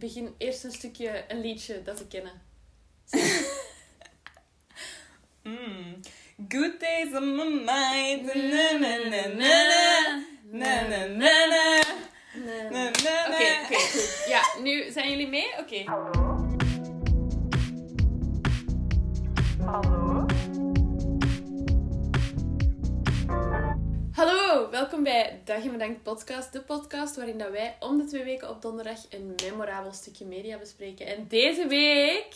begin eerst een stukje, een liedje dat te kennen. Mm. Good days on my mind. Na, na, na, na, na, na, na, na. Na, na, na. Oké, oké, goed. Ja, nu zijn jullie mee? Oké. Hallo, welkom bij Dag en Bedankt podcast. De podcast waarin dat wij om de twee weken op donderdag een memorabel stukje media bespreken. En deze week...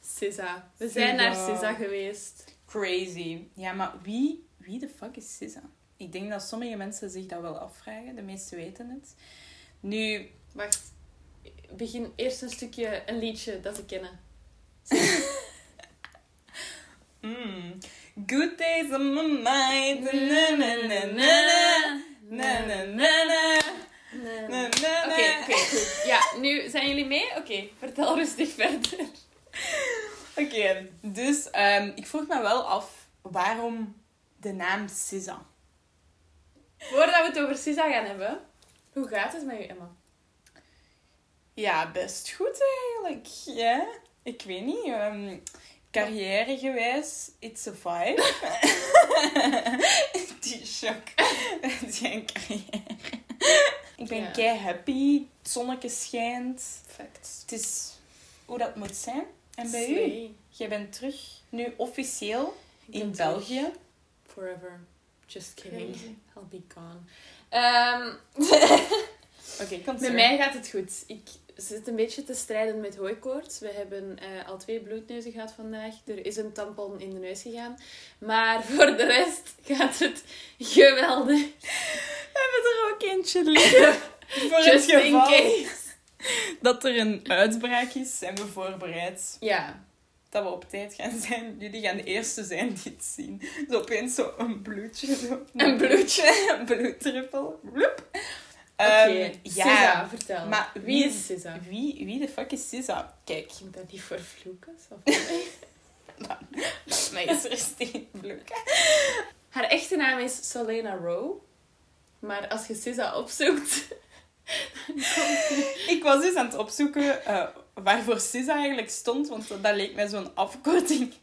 SZA. We zijn naar SZA. Geweest. Crazy. Ja, maar wie, wie de fuck is SZA? Ik denk dat sommige mensen zich dat wel afvragen. De meesten weten het. Nu, Wacht. Begin eerst een stukje, een liedje dat te kennen. mm. Good days on my mind. Na, na, na, na, na. Na, na, na. Oké, oké, goed. Ja, nu zijn jullie mee? Oké, vertel rustig verder. Oké, dus ehm, ik vroeg me wel af waarom de naam SZA. Voordat we het over SZA gaan hebben, hoe gaat het met je, Emma? Ja, best goed eigenlijk. Ja, ik weet niet. ehm, carrière gewijs, it's a vibe. Die shock. Die carrière. Ik ben Ja. kei happy. Het zonnetje schijnt. Perfect. Het is hoe dat moet zijn. En bij u? Jij bent terug nu officieel in terug. België. Forever. Just kidding. Crazy. I'll be gone. Ehm, Oké, kom met mij gaat het goed. Ik zit een beetje te strijden met hooikoorts. We hebben eh, al twee bloedneuzen gehad vandaag. Er is een tampon in de neus gegaan. Maar voor de rest gaat het geweldig. We hebben er ook eentje liggen. Voor Just het geval dat er een uitbraak is, zijn we voorbereid. Ja. Dat we op tijd gaan zijn. Jullie gaan de eerste zijn die het zien. Zo opeens zo een bloedje. Zo. Een bloedje. een bloeddruppel. Bloep. Ehm, SZA, ja, vertel. maar wie wie is SZA? wie, wie de fuck is SZA? Kijk, Ik moet dat niet voor vloeken. Of laat mij eens rustig vloeken. Haar echte naam is Solena Rowe. Maar als je SZA opzoekt... Ik was dus aan het opzoeken eh, waarvoor SZA eigenlijk stond, want dat leek mij zo'n afkorting.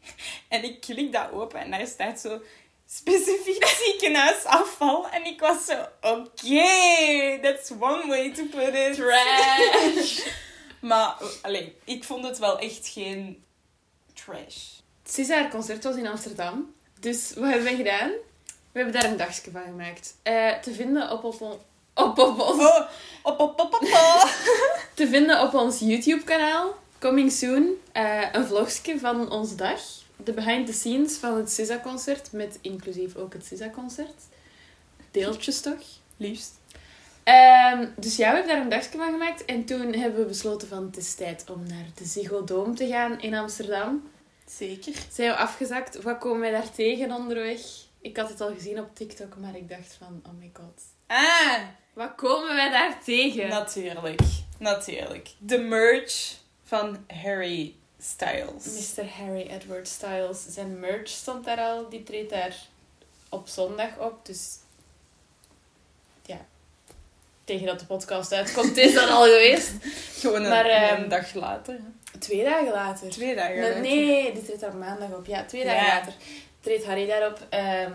En ik klik dat open en daar staat zo specifiek ziekenhuisafval. En ik was zo, oké, that's one way to put it. Trash! Maar, alleen, ik vond het wel echt geen trash. Haar concert was in Amsterdam. Dus wat hebben wij gedaan? We hebben daar een dagje van gemaakt. Eh, te vinden op, op, on- op, op ons, Oh, op, op, op, op, op. te vinden op ons YouTube-kanaal. Coming soon. eh, een vlogje van onze dag. De behind the scenes van het SZA-concert. Met inclusief ook het SZA-concert. Deeltjes toch? Liefst. Ehm, dus ja, we hebben daar een dagje van gemaakt. En toen hebben we besloten van het is tijd om naar de Ziggo Dome te gaan in Amsterdam. Zeker. Zijn we afgezakt? Wat komen wij daar tegen onderweg? Ik had het al gezien op TikTok, maar ik dacht van, oh my god. Ah, Wat komen wij daar tegen? natuurlijk. Natuurlijk. De merch van Harry Styles. Mr. Harry Edward Styles. Zijn merch stond daar al. Die treedt daar op zondag op. Dus ja, tegen dat de podcast uitkomt is dat al geweest. Gewoon een, Maar, ehm, een dag later. hè. Twee dagen later. Twee dagen Nee, later. nee, die treedt daar maandag op. Ja, twee dagen Ja. later treedt Harry daarop. Ehm,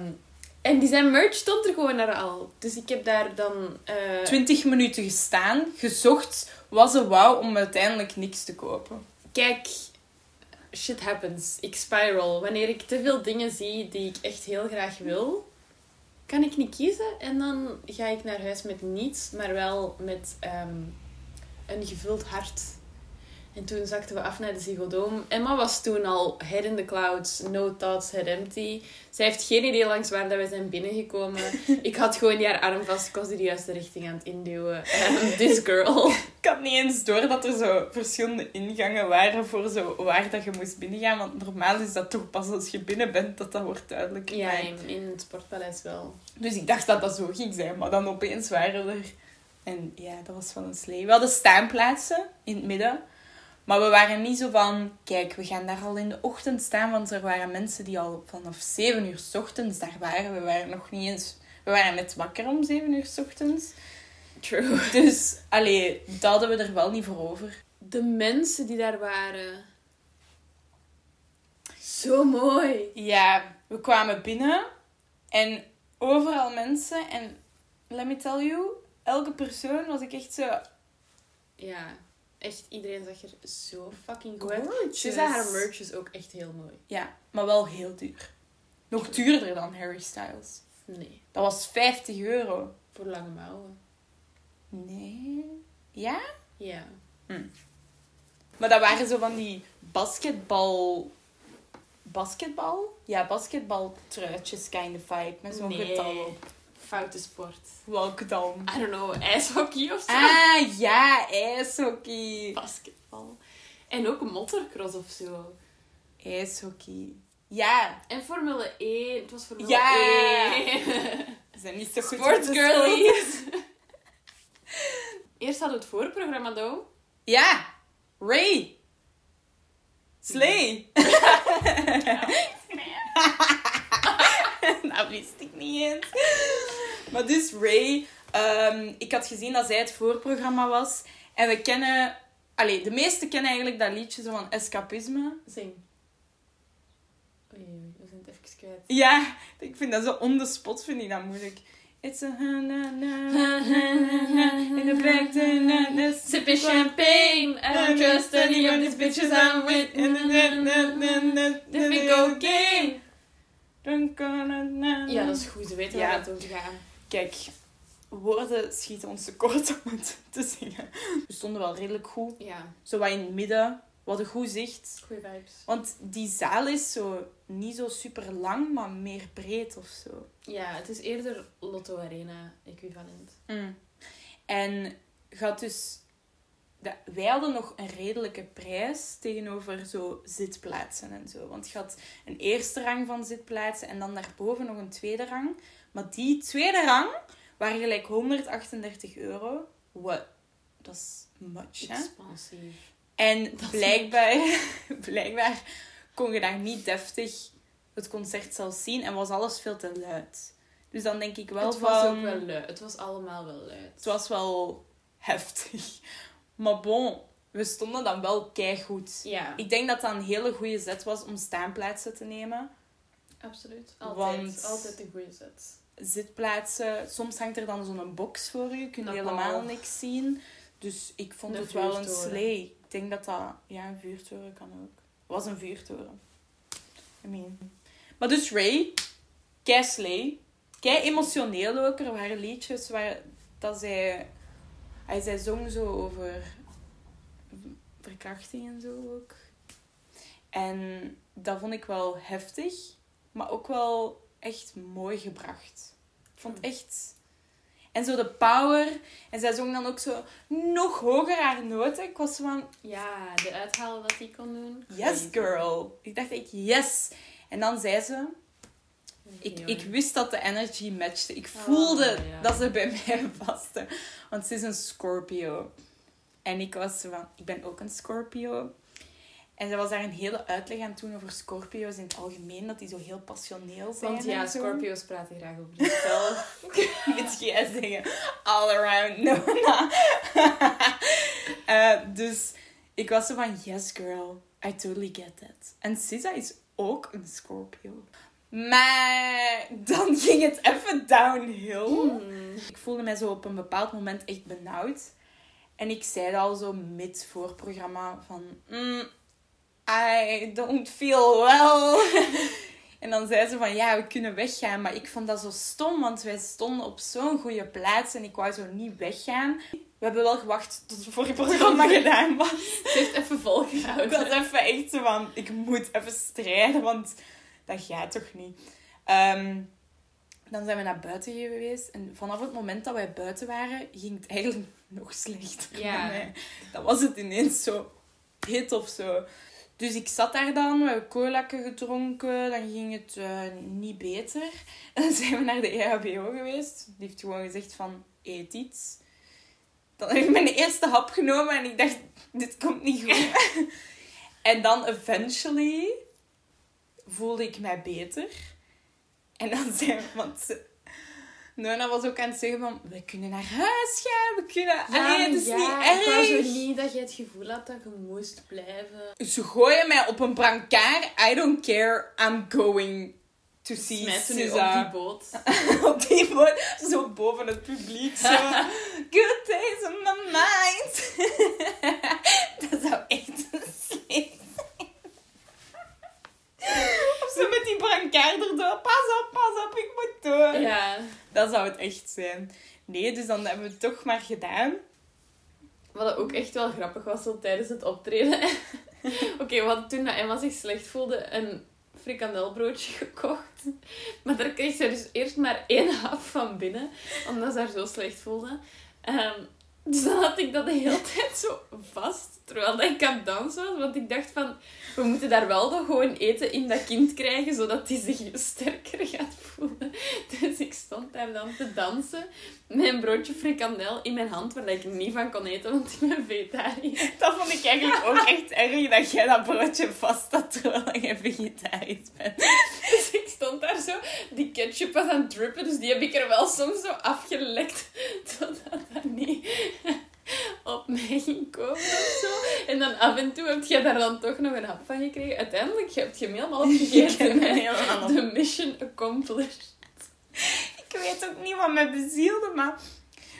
en die zijn merch stond er gewoon daar al. Dus ik heb daar dan... eh, 20 minuten gestaan, gezocht, was er wauw om uiteindelijk niks te kopen. Kijk, shit happens. Ik spiral. Wanneer ik te veel dingen zie die ik echt heel graag wil, kan ik niet kiezen. En dan ga ik naar huis met niets, maar wel met ehm, een gevuld hart. En toen zakten we af naar de Ziggo Dome. Emma was toen al head in the clouds, no thoughts, head empty. Zij heeft geen idee langs waar dat we zijn binnengekomen. ik had gewoon die haar arm vast, ik was de juiste richting aan het induwen. Um, this girl. Ik had niet eens door dat er zo verschillende ingangen waren voor zo waar dat je moest binnengaan. Want normaal is dat toch pas als je binnen bent dat dat wordt duidelijk. Ja, in, in het sportpaleis wel. Dus ik dacht dat dat zo ging zijn, maar dan opeens waren er... En ja, dat was van een slee. We hadden staanplaatsen in het midden. Maar we waren niet zo van... Kijk, we gaan daar al in de ochtend staan. Want er waren mensen die al vanaf 7 uur 's ochtends daar waren. We waren nog niet eens... We waren net wakker om 7 uur 's ochtends. True. Dus, allee, dat hadden we er wel niet voor over. de mensen die daar waren. Zo mooi. Ja, we kwamen binnen en overal mensen. En let me tell you, elke persoon was ik echt zo... Ja, echt iedereen zag er zo fucking goed uit. Ze zei haar merch is ook echt heel mooi. Ja, maar wel heel duur. Nog duurder dan Harry Styles. Nee, Dat was 50 euro. voor lange mouwen. Nee. Ja? Ja. Maar dat waren zo van die basketbal... Basketbal? Ja, basketbal truitjes kind of vibe. Met zo'n Nee. getal op. Foute sport. Welke dan? I don't know, ijshockey of zo. Ah, ja, ijshockey. Basketbal. En ook motocross of zo. Ijshockey. Ja, En Formule 1. Het was Formule Ja. 1. we zijn niet zo goed Sportsgirlies. Eerst hadden we het voorprogramma, though. Ja, Ray. Slay. dat wist ik niet eens. Maar dus Ray, ehm, ik had gezien dat zij het voorprogramma was. En we kennen, allee, de meesten kennen eigenlijk dat liedje zo van escapisme. Zing. Oei, we zijn het even kwijt. Ja, ik vind dat zo on the spot, vind ik dat moeilijk. It's a na na na in the back na na Sipping champagne. I don't trust any of these bitches I'm with. Difficult game. Ja, dat is goed. Ze weten waar het over gaat. Kijk, woorden schieten ons tekort om het te zingen. We stonden wel redelijk goed. Ja, Zo wat in het midden. We hadden goed zicht. goede vibes. Want die zaal is zo niet zo super lang, maar meer breed of zo. Ja, het is eerder Lotto Arena equivalent. En gaat dus... dat- wij hadden nog een redelijke prijs tegenover zo zitplaatsen en zo. Want je had een eerste rang van zitplaatsen en dan daarboven nog een tweede rang. Maar die tweede rang waren gelijk 138 euro. Wat? Dat is much, hè? Expansief. En blijkbaar, blijkbaar kon je daar niet deftig het concert zelf zien en was alles veel te luid. Dus dan denk ik wel het was van... ook wel luid. Het was allemaal wel luid. Het was wel heftig. Maar bon, we stonden dan wel keigoed. Ja, Ik denk dat dat een hele goede zet was om staanplaatsen te nemen. absoluut. Altijd. Want- Altijd een goede zet. Zitplaatsen, soms hangt er dan zo'n box voor kun je Nogal. helemaal niks zien. Dus ik vond het wel een slee. Ik denk dat dat... Ja, een vuurtoren kan ook. Het was een vuurtoren. I mean. Maar dus Ray, kei slee. Kei emotioneel ook. Er waren liedjes waar dat zij... Hij zij zong zo over verkrachting en zo ook. En dat vond ik wel heftig, maar ook wel echt mooi gebracht. Ik vond het echt... En zo de power. En zij zong dan ook zo nog hoger haar noten. Ik was van, Ja, de uithalen dat hij kon doen. yes girl. Ik dacht ik, yes. En dan zei ze, ik, ik wist dat de energy matchte. Ik voelde Oh, ja. dat ze bij mij paste. Want ze is een Scorpio. En ik was van, ik ben ook een Scorpio. En ze was daar een hele uitleg aan toen over Scorpio's in het algemeen. Dat die zo heel passioneel zijn. Want ja. Scorpio's praten graag over zichzelf. Moet jij zeggen, all around Nona. Eh, dus ik was zo van, yes girl, I totally get that. En Sisa is ook een Scorpio. Maar dan ging het even downhill. Hmm. Ik voelde mij zo op een bepaald moment echt benauwd. En ik zei al zo mid voor het programma van... "Mm, I don't feel well. en dan zei ze van ja, we kunnen weggaan. Maar ik vond dat zo stom, want wij stonden op zo'n goede plaats en ik wou zo niet weggaan. We hebben wel gewacht tot het vorige programma gedaan was. Ze heeft even Ik volgehouden. was even echt zo van, ik moet even strijden, want dat gaat toch niet. Ehm, dan zijn we naar buiten geweest. En vanaf het moment dat wij buiten waren, ging het eigenlijk nog slechter Ja. Dan was het ineens zo hit of zo. Dus ik zat daar dan, we hebben colakken gedronken, dan ging het eh, niet beter. En dan zijn we naar de EHBO geweest. Die heeft gewoon gezegd van, eet iets. Dan heb ik mijn eerste hap genomen en ik dacht, dit komt niet goed. en dan eventually voelde ik mij beter. En dan zijn we, want Nona was ook aan het zeggen van, we kunnen naar huis gaan, we kunnen... Allee, het is ja, niet Ik wou zo erg. niet dat je het gevoel had dat je moest blijven. Ze gooien mij op een brancard, I don't care, I'm going to see Smijt ze nu op die boot. op die boot, zo boven het publiek, zo. Good days in my mind. dat zou echt een slecht zijn. Of zo met die brancard erdoor. Pas op, pas op, ik moet door. Ja. Dat zou het echt zijn. Nee, dus dan hebben we het toch maar gedaan. Wat ook echt wel grappig was zo tijdens het optreden. Oké, we hadden toen dat Emma zich slecht voelde een frikandelbroodje gekocht. Maar daar kreeg ze dus eerst maar één hap van binnen, omdat ze haar zo slecht voelde. Ehm, dus dan had ik dat de hele tijd zo vast, terwijl dat ik aan het dansen was. Want ik dacht van, we moeten daar wel nog gewoon eten in dat kind krijgen, zodat hij zich sterker gaat voelen. Dus ik stond daar dan te dansen met een broodje frikandel in mijn hand, waar ik niet van kon eten, want ik ben vegetariër. Dat vond ik eigenlijk ook echt erg dat jij dat broodje vast had terwijl je vegetarisch bent. Dus ik stond daar zo, die ketchup was aan het drippen, dus die heb ik er wel soms zo afgelekt, zodat dat niet op mij ging komen of zo. En dan af en toe heb je daar dan toch nog een hap van gekregen. Uiteindelijk heb je hem helemaal opgegeten. The mission accomplished. Ik weet ook niet wat mij bezielde, maar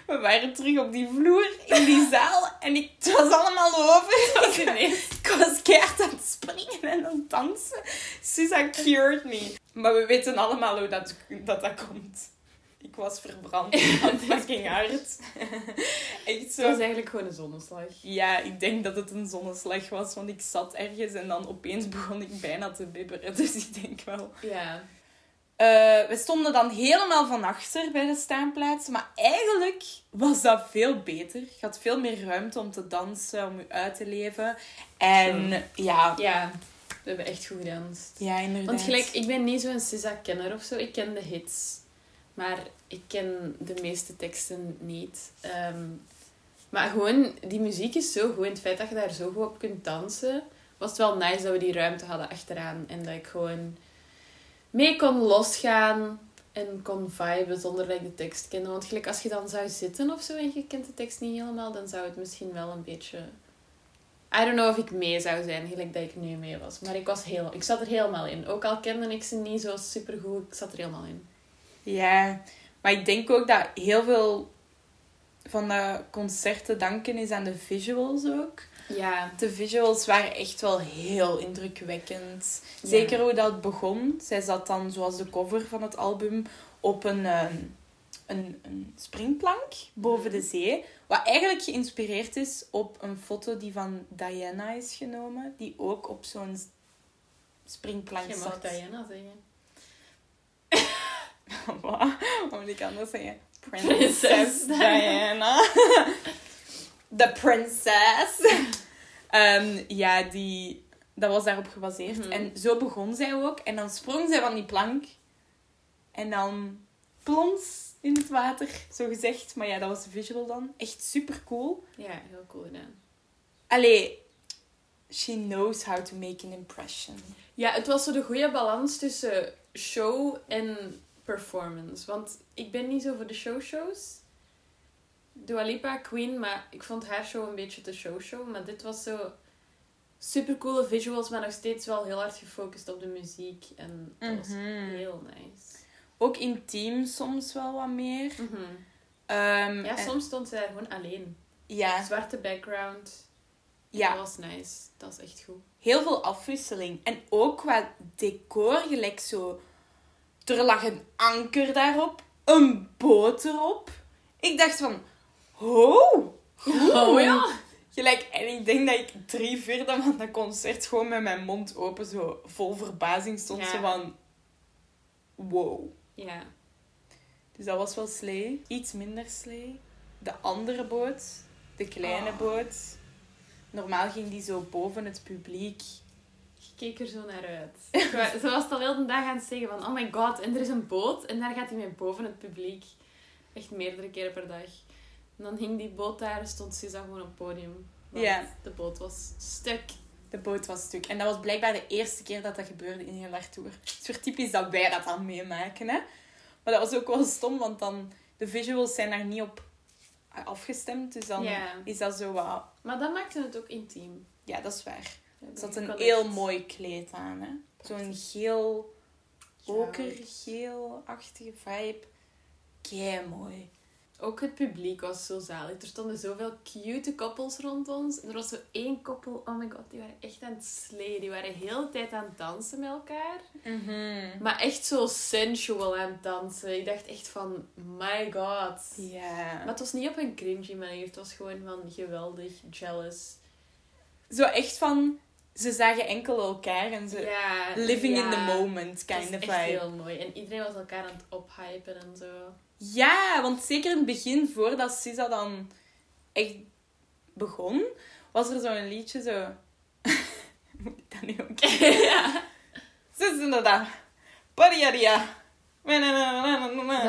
we waren terug op die vloer in die zaal en ik, het was allemaal over. was Ik was keihard aan het springen en aan het dansen. Susa cured me. Maar we weten allemaal hoe dat, dat, dat komt. Ik was verbrand. fucking hard. Echt Het zo. was eigenlijk gewoon een zonneslag. Ja, ik denk dat het een zonneslag was, want ik zat ergens en dan opeens begon ik bijna te bibberen. Dus ik denk wel. Ja. Eh, we stonden dan helemaal van achter bij de staanplaats, maar eigenlijk was dat veel beter. Je had veel meer ruimte om te dansen, om je uit te leven. En ja, Ja, we hebben echt goed gedanst. ja inderdaad. Want gelijk, ik ben niet zo'n SZA-kenner of zo. Ik ken de hits. Maar ik ken de meeste teksten niet. Ehm, maar gewoon, die muziek is zo goed. En het feit dat je daar zo goed op kunt dansen... Was het wel nice dat we die ruimte hadden achteraan. En dat ik gewoon mee kon losgaan. En kon viben zonder dat ik de tekst kende. Want gelijk, als je dan zou zitten of zo en je kent de tekst niet helemaal... Dan zou het misschien wel een beetje... I don't know of ik mee zou zijn, gelijk dat ik nu mee was. Maar ik, was heel, ik zat er helemaal in. Ook al kende ik ze niet zo supergoed, ik zat er helemaal in. Ja, maar ik denk ook dat heel veel van de concerten danken is aan de visuals ook. Ja, De visuals waren echt wel heel indrukwekkend. Zeker hoe dat begon. Zij zat dan, zoals de cover van het album, op een, ehm, een, een springplank boven de zee. Wat eigenlijk geïnspireerd is op een foto die van Diana is genomen. Die ook op zo'n springplank je mag zat. Diana zeggen. Wat? Wat moet ik anders zeggen? Prinses Diana. De princess. Ehm, ja, die, dat was daarop gebaseerd. Mhm. En zo begon zij ook. En dan sprong zij van die plank. En dan plons in het water, zo gezegd. Maar ja, dat was de visual dan. Echt super cool. Ja, heel cool gedaan. Allee, she knows how to make an impression. Ja, het was zo de goede balans tussen show en performance. Want ik ben niet zo voor de showshows. Dua Lipa, Queen, maar ik vond haar show een beetje te show-show. Maar dit was zo super coole visuals, maar nog steeds wel heel hard gefocust op de muziek. En dat was Mhm. heel nice. Ook intiem soms wel wat meer. Ehm, Ja, en- soms stond ze daar gewoon alleen. ja, Zwarte background. ja. Dat was nice. Dat is echt goed. heel veel afwisseling. En ook qua decor, gelijk zo. Er lag een anker daarop, een boot erop. Ik dacht van, oh, Oh ja. Gelijk, en ik denk dat ik drie vierde van dat concert gewoon met mijn mond open, zo vol verbazing stond. Ja. Zo van, wow. Ja. Dus dat was wel slee. Iets minder slee. De andere boot, de kleine Oh. boot. Normaal ging die zo boven het publiek. Ik keek er zo naar uit. Ze was al heel de dag aan het zeggen van... Oh my god, en er is een boot. En daar gaat hij mee boven het publiek. Echt meerdere keren per dag. En dan hing die boot daar en stond Suza gewoon op het podium. Want Ja. de boot was stuk. De boot was stuk. En dat was blijkbaar de eerste keer dat dat gebeurde in heel haar tour. Het is weer typisch dat wij dat dan meemaken, hè. Maar dat was ook wel stom, want dan... De visuals zijn daar niet op afgestemd. Dus dan Ja. is dat zo wat... Maar dat maakte het ook intiem. Ja, dat is waar. Ja, Ze had een heel echt- mooi kleed aan, hè. Zo'n geel, okergeel-achtige vibe. Kei mooi. Ook het publiek was zo zalig. Er stonden zoveel cute koppels rond ons. En er was zo één koppel, oh my god, die waren echt aan het slayen. Die waren heel de tijd aan het dansen met elkaar. Maar echt zo sensual aan het dansen. Ik dacht echt van, my god. Ja. Maar het was niet op een cringy manier. Het was gewoon van geweldig, jealous. Zo echt van... Ze zagen enkel elkaar en ze... Living in the moment, kind of vibe. heel mooi. En iedereen was elkaar aan het ophypen en zo. Ja, want zeker in het begin, voordat Sisa dan echt begon, was er zo'n liedje zo... Moet ik dat nu ook ja. Sisa da. Pariaria. Dat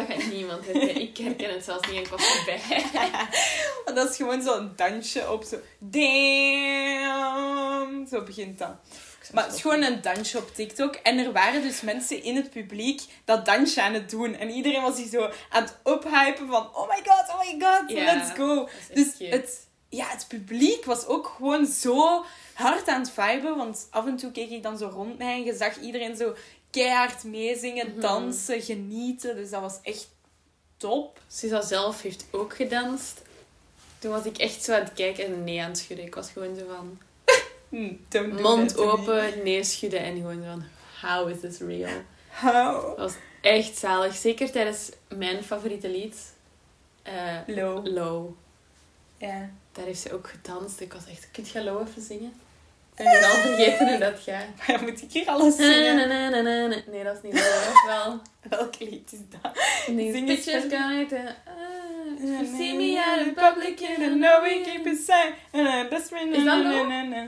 gaat niemand herkennen. Ik herken het zelfs niet en ik was erbij. Want dat is gewoon zo'n dansje op zo... Damn. Zo begint dat. Maar het is gewoon een dansje op TikTok. En er waren dus mensen in het publiek dat dansje aan het doen. En iedereen was hier zo aan het ophypen van... Oh my god, oh my god, let's go. Dus cute. het, ja, het publiek was ook gewoon zo hard aan het viben. Want af en toe keek ik dan zo rond mij en je zag iedereen zo keihard meezingen, Mhm. dansen, genieten. Dus dat was echt top. Sisa zelf heeft ook gedanst. Toen was ik echt zo aan het kijken en nee aan het schudden. Ik was gewoon zo van... Hm, do Mond open, nee schudden en gewoon van... How is this real? How? Dat was echt zalig. Zeker tijdens mijn favoriete lied. eh, Low. Low. Ja. Daar heeft ze ook gedanst. Ik was echt... Kunt je Low even zingen? Ik ben al vergeten hoe dat gaat. Maar ja, moet ik hier alles zingen? Nee, dat is niet Low. Wel... Welk lied is dat? These Zing pictures gonna... Uh, you see me out in public, you don't know we keep it safe. Best friend. Is dat Low?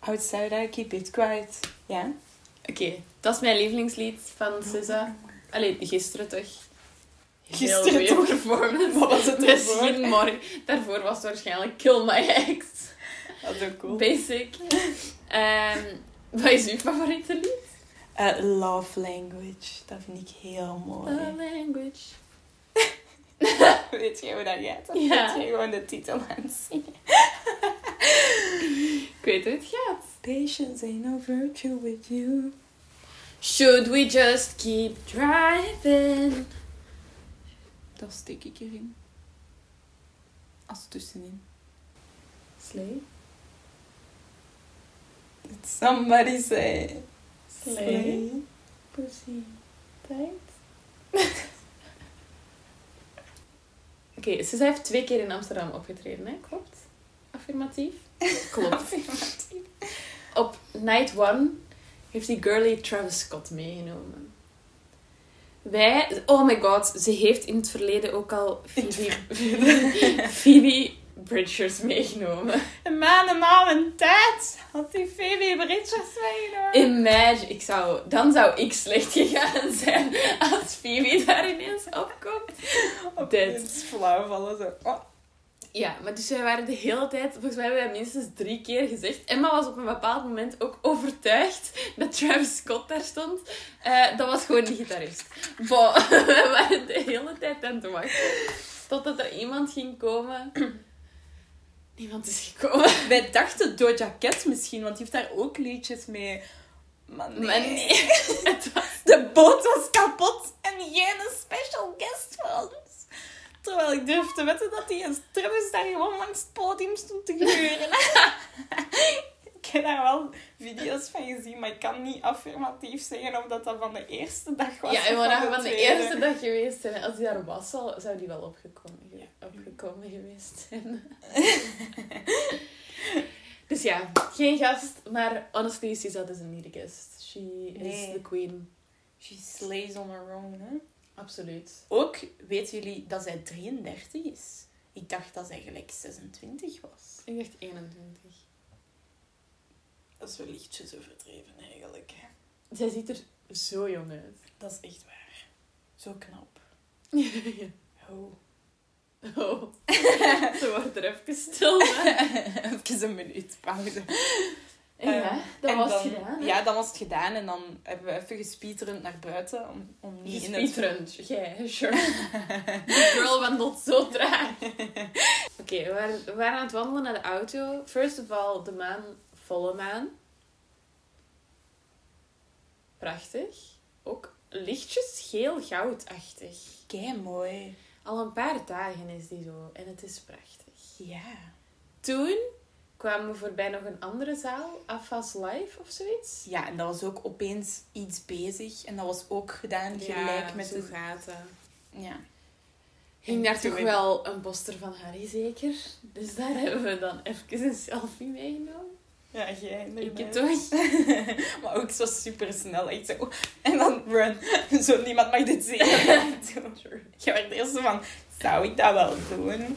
Outside I keep it quiet. Ja. Oké, dat is mijn lievelingslied van SZA. Allee, gisteren toch. Heel Gisteren goeie toch? performance. Wat was het Misschien morgen. Daarvoor was het waarschijnlijk Kill My Ex. Dat is ook cool. Basic. Ehm, wat is uw favoriete lied? Uh, love language. Dat vind ik heel mooi. Love Language. Weet je hoe dat gaat? Ja. zet je gewoon de titel aan het zingen. Ik weet hoe het gaat. Patience ain't no virtue with you. Should we just keep driving? Dat steek ik erin. Als tussenin. Slay. Did somebody say? Slay. Pussy. Tight. Oké, ze heeft twee keer in Amsterdam opgetreden, hè? Klopt? Affirmatief? Klopt. Op Night One heeft die girly Travis Scott meegenomen. Wij... Oh my god, ze heeft in het verleden ook al Phoebe, Phoebe Bridgers meegenomen. Een maand en al een tijd had die Phoebe Bridgers meegenomen. Imagine, ik zou, dan zou ik slecht gegaan zijn als Phoebe daar ineens opkomt. Op Dit. dit flauw vallen zo. Oh. Ja, maar dus wij waren de hele tijd, volgens mij hebben wij minstens drie keer gezegd. Emma was op een bepaald moment ook overtuigd dat Travis Scott daar stond. Eh, dat was gewoon de gitarist. Bon, we waren de hele tijd aan het wachten. Totdat er iemand ging komen. Niemand is gekomen. Wij dachten Doja Cat misschien, want die heeft daar ook liedjes mee. Maar nee. Maar nee, het was... De boot was kapot en geen special guest voor ons. Terwijl ik durf te wetten dat die Travis daar gewoon langs het podium stond te geuren. ik heb daar wel video's van gezien, maar ik kan niet affirmatief zeggen of dat, dat van de eerste dag was. Ja, en we van de eerste dag geweest zijn. Als die daar was, zou die wel opgekomen, ge- opgekomen geweest zijn. dus ja, geen gast, maar honestly, Sisa is niet de guest. She is Nee. the queen. She slays on her own, hè. Absoluut. Ook, weten jullie dat zij 33 is? Ik dacht dat zij gelijk 26 was. Ik dacht 21. Dat is wel lichtjes overdreven eigenlijk. hè. Zij ziet er zo jong uit. Dat is echt waar. Zo knap. Oh. oh. Ze wordt er even stil. hè. Even een minuut pauze. Ja, dat en was dan- gedaan. hè? Ja, dan was het gedaan. En dan hebben we even gespieterend naar buiten. Om, om niet in het... Jij, sure. Die girl wandelt zo traag. Oké, we, waren, we waren aan het wandelen naar de auto. First of all, de maan, volle maan. Prachtig. Ook lichtjes geel-goudachtig. Kei mooi. Al een paar dagen is die zo. En het is prachtig. Ja. Toen kwamen we voorbij nog een andere zaal. Afas Live of zoiets. Ja, en dat was ook opeens iets bezig. En dat was ook gedaan gelijk met zo de... dat. Ja. Hing daar toch wel een poster van Harry zeker? Dus daar hebben we dan even een selfie meegenomen. Ja, jij Ik inderdaad. toch? maar ook zo super snel. Echt zo. En dan run. Zo, niemand mag dit zien. Je werd eerst van, zou ik dat wel doen?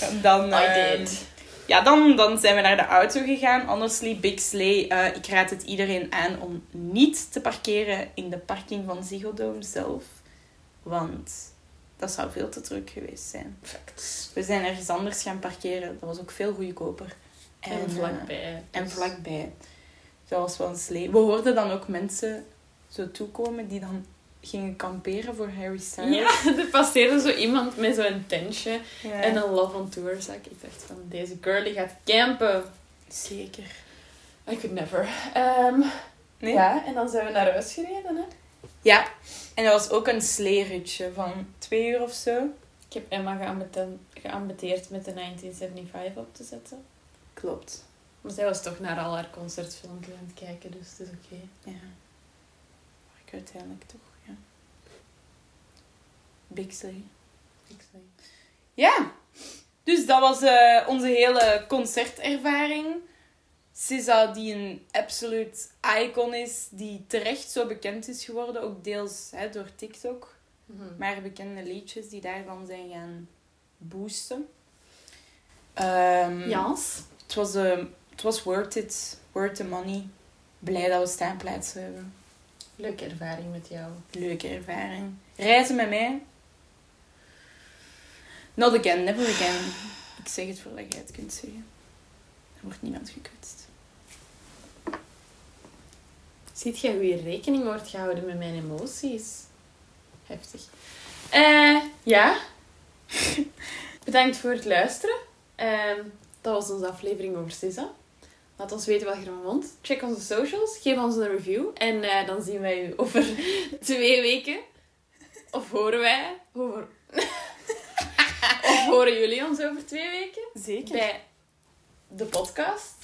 En dan... I ehm, did. Ja, dan, dan zijn we naar de auto gegaan. Honestly, Big Slee. eh, ik raad het iedereen aan om niet te parkeren in de parking van Ziggo Dome zelf. Want dat zou veel te druk geweest zijn. We zijn ergens anders gaan parkeren. Dat was ook veel goedkoper. En, eh, vlakbij. en dus- vlakbij. Dat was wel een slee. We hoorden dan ook mensen zo toekomen die dan gingen kamperen voor Harry Styles. Ja, er passeerde zo iemand met zo'n tentje Ja, en een Love on Tour zak. Ik dacht van, deze girlie gaat campen. zeker. I could never. Ehm, Nee? Ja, en dan zijn we naar huis gereden. Hè? Ja. En dat was ook een sleeritje van twee uur of zo. Ik heb Emma geambeteerd met de 1975 op te zetten. Klopt. Maar zij was toch naar al haar concertfilmpjes aan het kijken, dus het is oké. Ja. Maar ik uiteindelijk toch, Big Slee. Ja. Dus dat was eh, onze hele concertervaring. SZA, die een absolute icon is, die terecht zo bekend is geworden, ook deels hè, door TikTok. Mhm. Maar bekende liedjes die daarvan zijn gaan boosten. Jans? Het was, eh, het was worth it. Worth the money. Blij dat we staanplaatsen hebben. Leuke ervaring met jou. Leuke ervaring. Reizen met mij. Not again, never again. Ik zeg het voordat jij het kunt zeggen. Er wordt niemand gekwetst. Ziet jij hoe je rekening wordt gehouden met mijn emoties? Heftig. Eh, ja. Bedankt voor het luisteren. Ehm, dat was onze aflevering over SZA. Laat ons weten wat je ervan vond. Check onze socials. Geef ons een review. En eh, dan zien wij u over twee weken. Of horen wij. Over... horen jullie ons over twee weken. Zeker. Bij de podcast.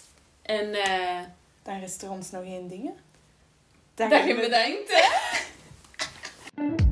En eh, dan is er ons nog één ding. Dag, Dag je bedankt. Hè?